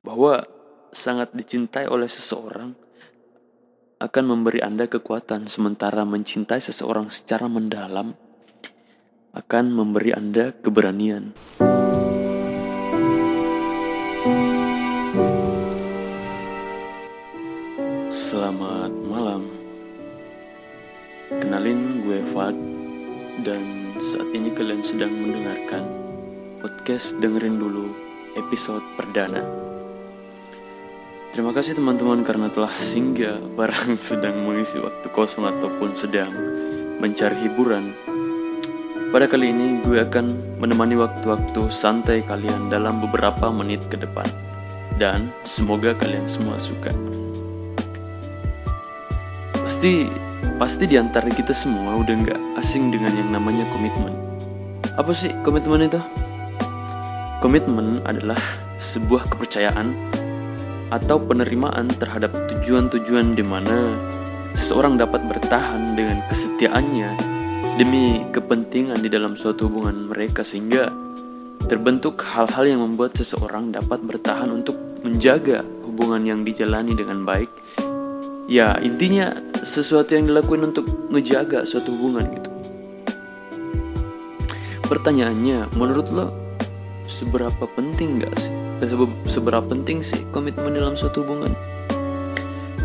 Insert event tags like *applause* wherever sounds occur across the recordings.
bahwa sangat dicintai oleh seseorang akan memberi Anda kekuatan, sementara mencintai seseorang secara mendalam akan memberi Anda keberanian. Selamat malam. Kenalin gue Fad dan saat ini kalian sedang mendengarkan podcast dengerin dulu episode perdana. Terima kasih teman-teman karena telah singgah barang *laughs* sedang mengisi waktu kosong ataupun sedang mencari hiburan. Pada kali ini gue akan menemani waktu-waktu santai kalian dalam beberapa menit ke depan. Dan semoga kalian semua suka. Pasti pasti di antara kita semua udah nggak asing dengan yang namanya komitmen. Apa sih komitmen itu? Komitmen adalah sebuah kepercayaan atau penerimaan terhadap tujuan-tujuan di mana seseorang dapat bertahan dengan kesetiaannya demi kepentingan di dalam suatu hubungan mereka sehingga terbentuk hal-hal yang membuat seseorang dapat bertahan untuk menjaga hubungan yang dijalani dengan baik. Ya, intinya sesuatu yang dilakuin untuk ngejaga suatu hubungan gitu. Pertanyaannya, menurut lo seberapa penting gak sih? Seberapa penting sih komitmen dalam suatu hubungan?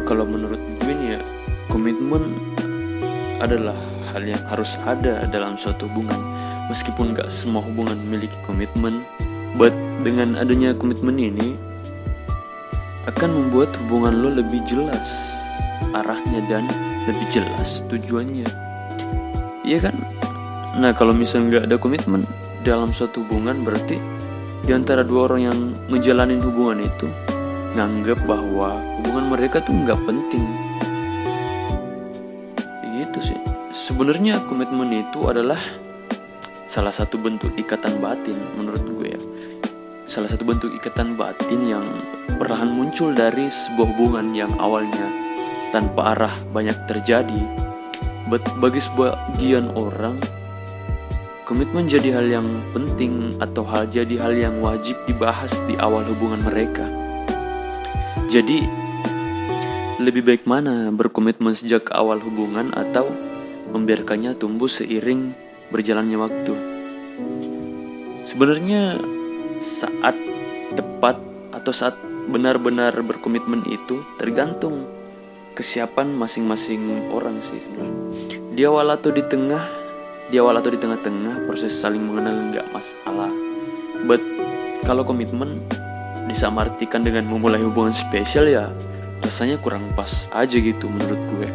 Kalau menurut gue nih ya, komitmen adalah hal yang harus ada dalam suatu hubungan. Meskipun gak semua hubungan memiliki komitmen, but dengan adanya komitmen ini akan membuat hubungan lo lebih jelas arahnya dan lebih jelas tujuannya. Iya kan? Nah kalau misalnya nggak ada komitmen dalam suatu hubungan berarti di antara dua orang yang ngejalanin hubungan itu nganggap bahwa hubungan mereka tuh nggak penting. Gitu sih. Sebenarnya komitmen itu adalah salah satu bentuk ikatan batin menurut gue ya. Salah satu bentuk ikatan batin yang perlahan muncul dari sebuah hubungan yang awalnya tanpa arah banyak terjadi. Bagi sebagian orang Komitmen jadi hal yang penting atau hal jadi hal yang wajib dibahas di awal hubungan mereka. Jadi, lebih baik mana berkomitmen sejak awal hubungan atau membiarkannya tumbuh seiring berjalannya waktu? Sebenarnya saat tepat atau saat benar-benar berkomitmen itu tergantung kesiapan masing-masing orang sih sebenarnya. Di awal atau di tengah di awal atau di tengah-tengah proses saling mengenal nggak masalah. But kalau komitmen disamartikan dengan memulai hubungan spesial ya rasanya kurang pas aja gitu menurut gue.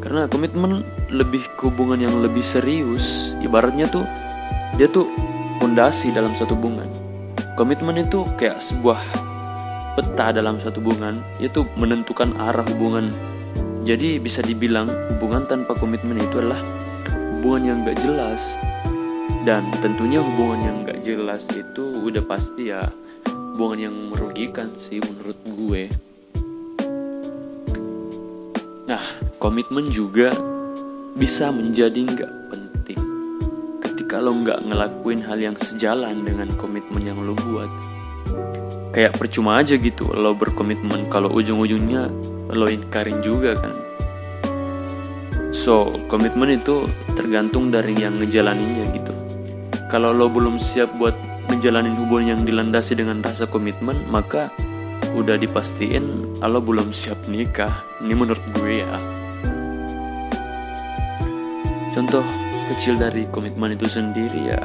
Karena komitmen lebih ke hubungan yang lebih serius ibaratnya tuh dia tuh fondasi dalam suatu hubungan. Komitmen itu kayak sebuah peta dalam suatu hubungan yaitu menentukan arah hubungan. Jadi bisa dibilang hubungan tanpa komitmen itu adalah hubungan yang gak jelas. Dan tentunya hubungan yang gak jelas itu udah pasti ya hubungan yang merugikan sih menurut gue. Nah komitmen juga bisa menjadi gak penting ketika lo gak ngelakuin hal yang sejalan dengan komitmen yang lo buat. Kayak percuma aja gitu lo berkomitmen kalau ujung-ujungnya lo inkarin juga kan So, komitmen itu tergantung dari yang ngejalaninnya gitu. Kalau lo belum siap buat ngejalanin hubungan yang dilandasi dengan rasa komitmen, maka udah dipastiin lo belum siap nikah. Ini menurut gue ya. Contoh kecil dari komitmen itu sendiri ya.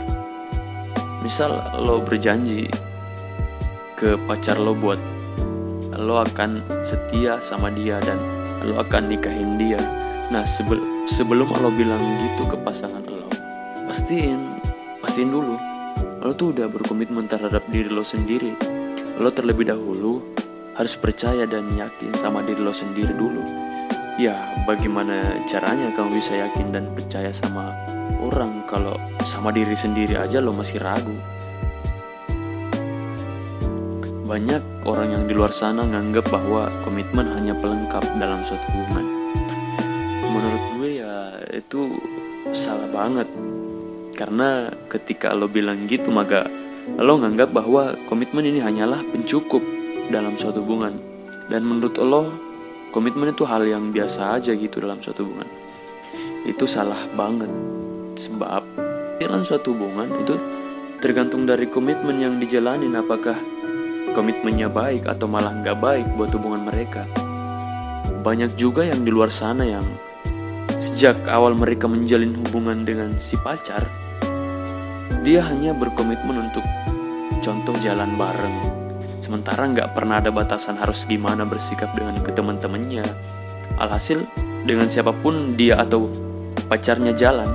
Misal lo berjanji ke pacar lo buat lo akan setia sama dia dan lo akan nikahin dia Nah sebel sebelum lo bilang gitu ke pasangan lo, pastiin, pastiin dulu, lo tuh udah berkomitmen terhadap diri lo sendiri. Lo terlebih dahulu harus percaya dan yakin sama diri lo sendiri dulu. Ya, bagaimana caranya kamu bisa yakin dan percaya sama orang kalau sama diri sendiri aja lo masih ragu? Banyak orang yang di luar sana nganggap bahwa komitmen hanya pelengkap dalam suatu hubungan menurut gue ya itu salah banget. Karena ketika lo bilang gitu maka lo nganggap bahwa komitmen ini hanyalah pencukup dalam suatu hubungan. Dan menurut lo komitmen itu hal yang biasa aja gitu dalam suatu hubungan. Itu salah banget. Sebab dalam suatu hubungan itu tergantung dari komitmen yang dijalanin. Apakah komitmennya baik atau malah nggak baik buat hubungan mereka. Banyak juga yang di luar sana yang sejak awal mereka menjalin hubungan dengan si pacar dia hanya berkomitmen untuk contoh jalan bareng. Sementara nggak pernah ada batasan harus gimana bersikap dengan ke teman-temannya. Alhasil dengan siapa pun dia atau pacarnya jalan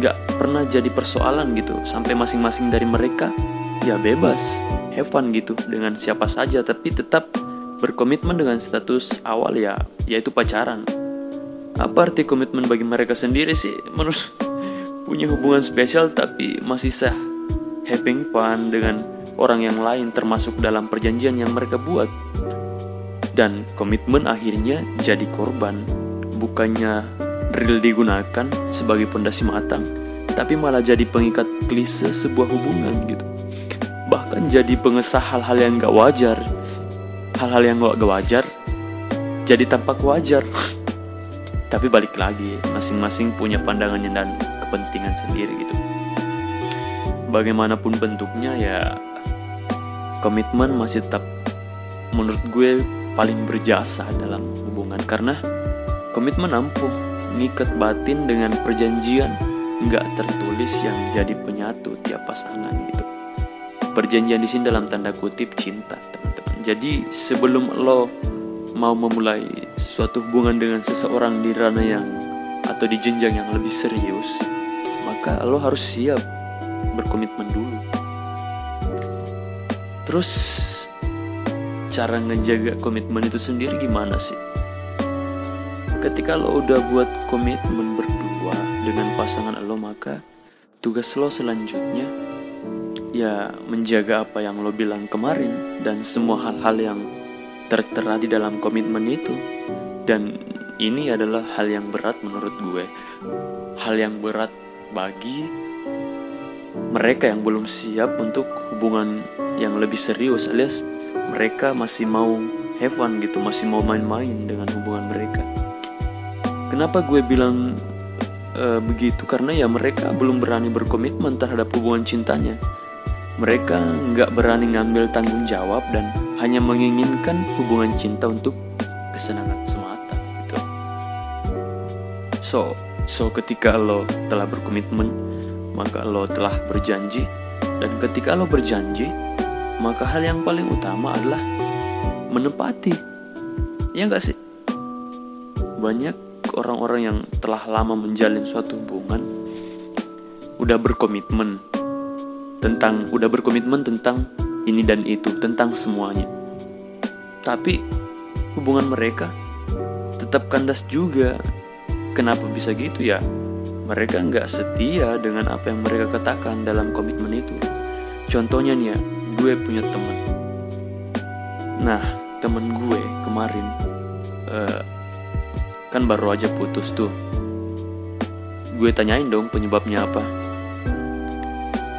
nggak pernah jadi persoalan gitu. Sampai masing-masing dari mereka ya bebas have fun gitu dengan siapa saja. Tapi tetap berkomitmen dengan status awal ya yaitu pacaran apa arti komitmen bagi mereka sendiri sih menurut punya hubungan spesial tapi masih sah having fun dengan orang yang lain termasuk dalam perjanjian yang mereka buat dan komitmen akhirnya jadi korban bukannya real digunakan sebagai pondasi matang, tapi malah jadi pengikat klise sebuah hubungan gitu. Bahkan jadi pengesah hal-hal yang gak wajar. Hal-hal yang gak wajar jadi tampak wajar. *laughs* tapi balik lagi, masing-masing punya pandangannya dan kepentingan sendiri gitu. Bagaimanapun bentuknya ya komitmen masih tetap menurut gue paling berjasa dalam hubungan karena komitmen ampuh ngikat batin dengan perjanjian nggak tertulis yang jadi penyatu tiap pasangan gitu. Perjanjian di sini dalam tanda kutip cinta, teman-teman. Jadi sebelum lo mau memulai suatu hubungan dengan seseorang di ranah yang atau di jenjang yang lebih serius, maka lo harus siap berkomitmen dulu. Terus cara ngejaga komitmen itu sendiri gimana sih? ketika lo udah buat komitmen berdua dengan pasangan lo maka tugas lo selanjutnya ya menjaga apa yang lo bilang kemarin dan semua hal-hal yang tertera di dalam komitmen itu dan ini adalah hal yang berat menurut gue hal yang berat bagi mereka yang belum siap untuk hubungan yang lebih serius alias mereka masih mau have fun gitu masih mau main-main dengan hubungan mereka Kenapa gue bilang uh, begitu? Karena ya mereka belum berani berkomitmen terhadap hubungan cintanya. Mereka nggak berani ngambil tanggung jawab dan hanya menginginkan hubungan cinta untuk kesenangan semata. Gitu. So, so ketika lo telah berkomitmen, maka lo telah berjanji, dan ketika lo berjanji, maka hal yang paling utama adalah menepati. Ya nggak sih? Banyak orang-orang yang telah lama menjalin suatu hubungan udah berkomitmen tentang udah berkomitmen tentang ini dan itu tentang semuanya. Tapi hubungan mereka tetap kandas juga. Kenapa bisa gitu ya? Mereka nggak setia dengan apa yang mereka katakan dalam komitmen itu. Contohnya nih ya gue punya temen nah temen gue kemarin uh, Kan baru aja putus tuh. Gue tanyain dong penyebabnya apa.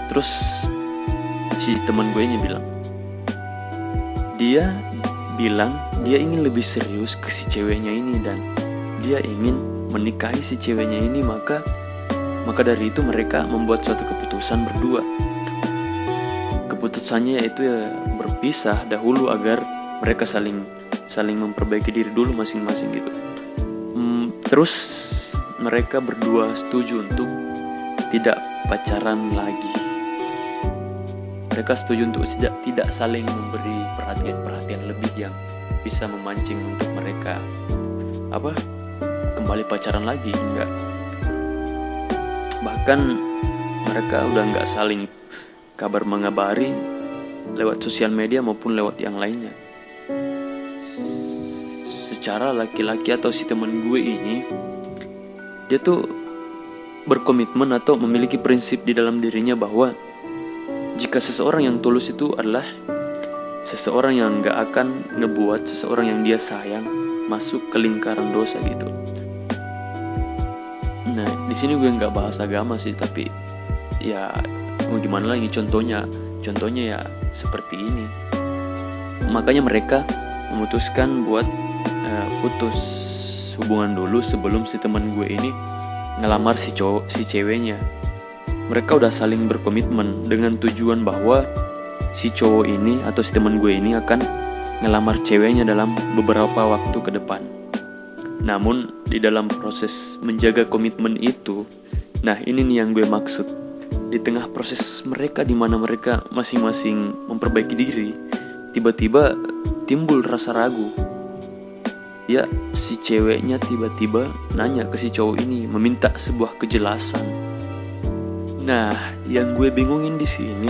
Terus si teman gue ini bilang, dia bilang dia ingin lebih serius ke si ceweknya ini dan dia ingin menikahi si ceweknya ini maka maka dari itu mereka membuat suatu keputusan berdua. Keputusannya yaitu ya berpisah dahulu agar mereka saling saling memperbaiki diri dulu masing-masing gitu. Terus mereka berdua setuju untuk tidak pacaran lagi. Mereka setuju untuk tidak saling memberi perhatian-perhatian lebih yang bisa memancing untuk mereka apa kembali pacaran lagi enggak. Bahkan mereka udah nggak saling kabar mengabari lewat sosial media maupun lewat yang lainnya secara laki-laki atau si temen gue ini dia tuh berkomitmen atau memiliki prinsip di dalam dirinya bahwa jika seseorang yang tulus itu adalah seseorang yang gak akan ngebuat seseorang yang dia sayang masuk ke lingkaran dosa gitu. Nah di sini gue nggak bahas agama sih tapi ya mau gimana lagi? Contohnya contohnya ya seperti ini. Makanya mereka memutuskan buat uh, putus hubungan dulu sebelum si teman gue ini ngelamar si cowok si ceweknya mereka udah saling berkomitmen dengan tujuan bahwa si cowok ini atau si teman gue ini akan ngelamar ceweknya dalam beberapa waktu ke depan. Namun di dalam proses menjaga komitmen itu nah ini nih yang gue maksud. Di tengah proses mereka di mana mereka masing-masing memperbaiki diri tiba-tiba timbul rasa ragu. Ya si ceweknya tiba-tiba nanya ke si cowok ini meminta sebuah kejelasan. Nah, yang gue bingungin di sini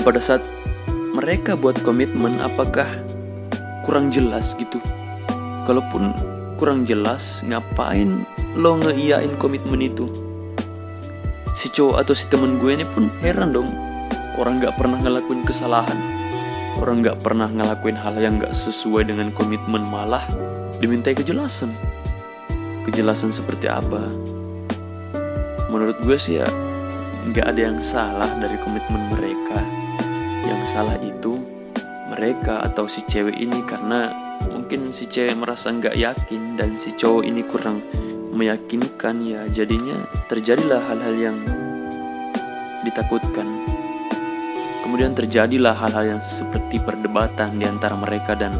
pada saat mereka buat komitmen apakah kurang jelas gitu. Kalaupun kurang jelas, ngapain lo ngeiyain komitmen itu? Si cowok atau si temen gue ini pun heran dong. Orang gak pernah ngelakuin kesalahan Orang nggak pernah ngelakuin hal yang nggak sesuai dengan komitmen malah dimintai kejelasan. Kejelasan seperti apa? Menurut gue sih ya nggak ada yang salah dari komitmen mereka. Yang salah itu mereka atau si cewek ini karena mungkin si cewek merasa nggak yakin dan si cowok ini kurang meyakinkan ya jadinya terjadilah hal-hal yang ditakutkan Kemudian terjadilah hal-hal yang seperti perdebatan di antara mereka dan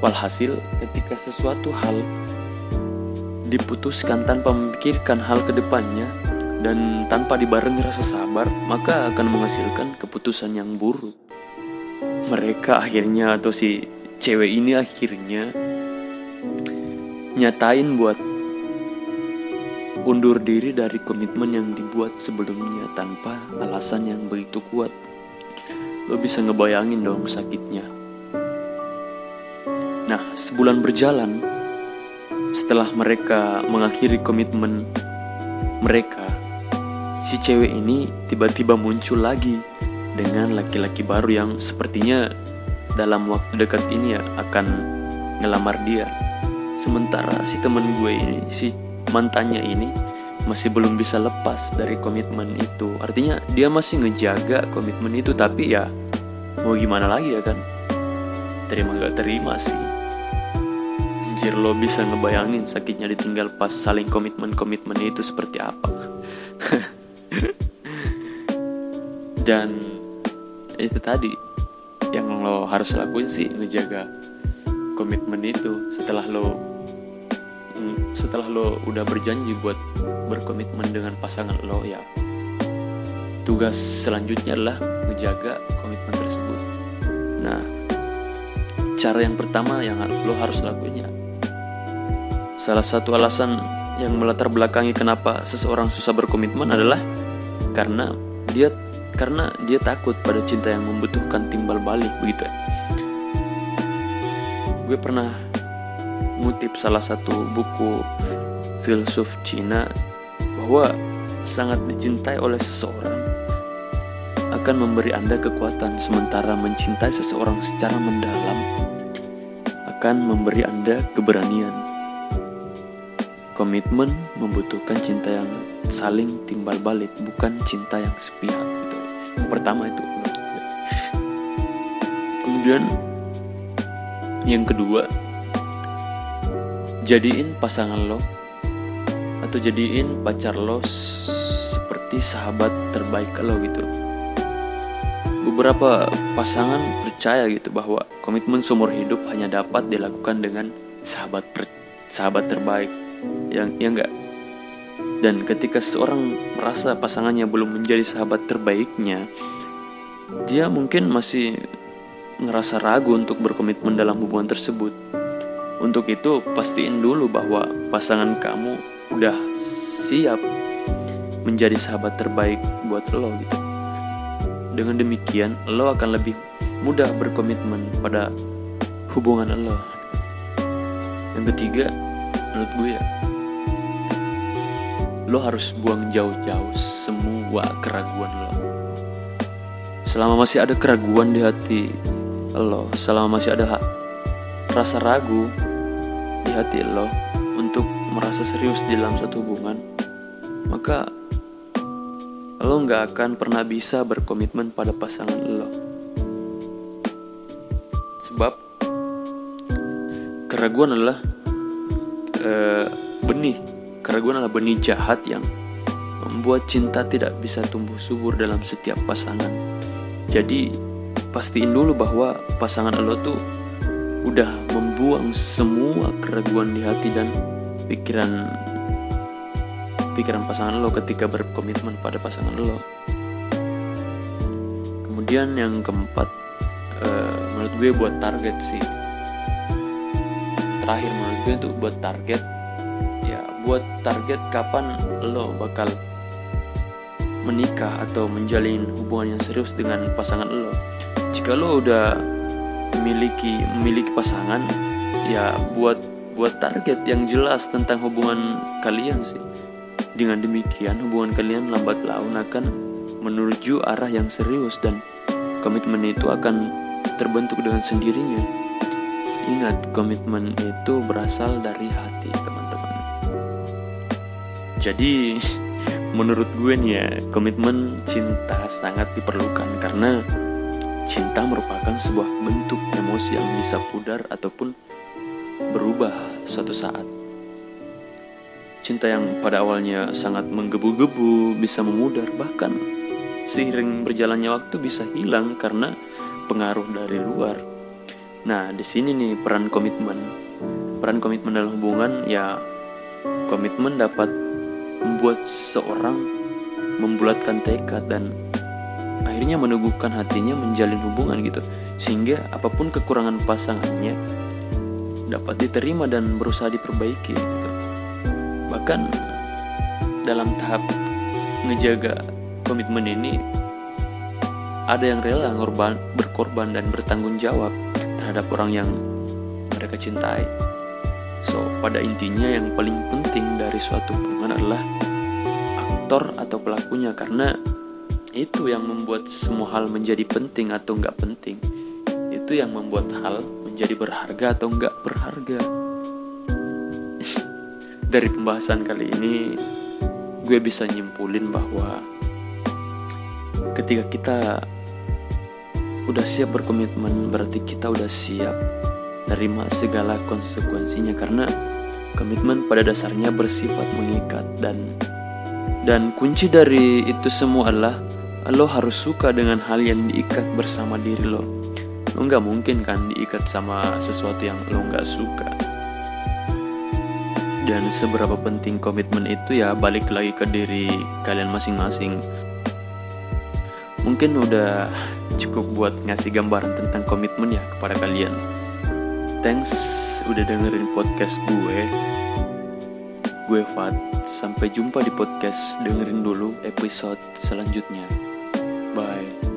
walhasil ketika sesuatu hal diputuskan tanpa memikirkan hal ke depannya dan tanpa dibarengi rasa sabar, maka akan menghasilkan keputusan yang buruk. Mereka akhirnya atau si cewek ini akhirnya nyatain buat undur diri dari komitmen yang dibuat sebelumnya tanpa alasan yang begitu kuat Lo bisa ngebayangin dong sakitnya. Nah, sebulan berjalan setelah mereka mengakhiri komitmen mereka, si cewek ini tiba-tiba muncul lagi dengan laki-laki baru yang sepertinya dalam waktu dekat ini ya akan ngelamar dia. Sementara si temen gue ini, si mantannya ini masih belum bisa lepas dari komitmen itu. Artinya dia masih ngejaga komitmen itu tapi ya mau gimana lagi ya kan? Terima gak terima sih. Anjir lo bisa ngebayangin sakitnya ditinggal pas saling komitmen-komitmen itu seperti apa. *laughs* *laughs* Dan itu tadi yang lo harus lakuin sih ngejaga komitmen itu. Setelah lo mm, setelah lo udah berjanji buat berkomitmen dengan pasangan lo ya tugas selanjutnya adalah menjaga komitmen tersebut. Nah cara yang pertama yang lo harus lakuin ya salah satu alasan yang melatar belakangi kenapa seseorang susah berkomitmen adalah karena dia karena dia takut pada cinta yang membutuhkan timbal balik begitu gue pernah ngutip salah satu buku filsuf Cina bahwa sangat dicintai oleh seseorang akan memberi Anda kekuatan, sementara mencintai seseorang secara mendalam akan memberi Anda keberanian. Komitmen membutuhkan cinta yang saling timbal balik, bukan cinta yang sepihak. Gitu. Yang pertama itu. Kemudian yang kedua, jadiin pasangan lo atau jadiin pacar lo seperti sahabat terbaik lo gitu beberapa pasangan percaya gitu bahwa komitmen seumur hidup hanya dapat dilakukan dengan sahabat sahabat terbaik yang ya enggak dan ketika seseorang merasa pasangannya belum menjadi sahabat terbaiknya dia mungkin masih ngerasa ragu untuk berkomitmen dalam hubungan tersebut untuk itu pastiin dulu bahwa pasangan kamu udah siap menjadi sahabat terbaik buat lo gitu. Dengan demikian, lo akan lebih mudah berkomitmen pada hubungan lo. Yang ketiga, menurut gue ya, lo harus buang jauh-jauh semua keraguan lo. Selama masih ada keraguan di hati lo, selama masih ada rasa ragu di hati lo untuk merasa serius di dalam satu hubungan, maka lo nggak akan pernah bisa berkomitmen pada pasangan lo. sebab keraguan adalah uh, benih keraguan adalah benih jahat yang membuat cinta tidak bisa tumbuh subur dalam setiap pasangan jadi pastiin dulu bahwa pasangan lo tuh udah membuang semua keraguan di hati dan pikiran pikiran pasangan lo ketika berkomitmen pada pasangan lo. Kemudian yang keempat, uh, menurut gue buat target sih. Terakhir menurut gue untuk buat target, buat target kapan lo bakal menikah atau menjalin hubungan yang serius dengan pasangan lo. Jika lo udah memiliki memiliki pasangan, ya buat buat target yang jelas tentang hubungan kalian sih dengan demikian, hubungan kalian lambat laun akan menuju arah yang serius dan komitmen itu akan terbentuk dengan sendirinya. Ingat, komitmen itu berasal dari hati, teman-teman. Jadi, menurut gue nih ya, komitmen cinta sangat diperlukan karena cinta merupakan sebuah bentuk emosi yang bisa pudar ataupun berubah suatu saat. Cinta yang pada awalnya sangat menggebu-gebu bisa memudar bahkan seiring berjalannya waktu bisa hilang karena pengaruh dari luar. Nah, di sini nih peran komitmen. Peran komitmen dalam hubungan ya komitmen dapat membuat seorang membulatkan tekad dan akhirnya meneguhkan hatinya menjalin hubungan gitu. Sehingga apa pun kekurangan pasangannya dapat diterima dan berusaha diperbaiki gitu bahkan dalam tahap ngejaga komitmen ini ada yang rela ngorban, berkorban dan bertanggung jawab terhadap orang yang mereka cintai. Pada intinya yang paling penting dari suatu hubungan adalah aktor atau pelakunya karena itu yang membuat semua hal menjadi penting atau nggak penting. Itu yang membuat hal menjadi berharga atau nggak berharga *laughs* dari pembahasan kali ini gue bisa nyimpulin bahwa ketika kita udah siap berkomitmen berarti kita udah siap nerima segala konsekuensinya karena komitmen pada dasarnya bersifat mengikat dan dan kunci dari itu semua adalah lo harus suka dengan hal yang diikat bersama diri lo. Lo nggak mungkin kan diikat sama sesuatu yang lo nggak suka. Dan seberapa penting komitmen itu ya balik lagi ke diri kalian masing-masing. Mungkin udah cukup buat ngasih gambaran tentang komitmen ya kepada kalian. Thanks udah dengerin podcast gue. Gue Fat sampai jumpa di podcast dengerin dulu episode selanjutnya. Bye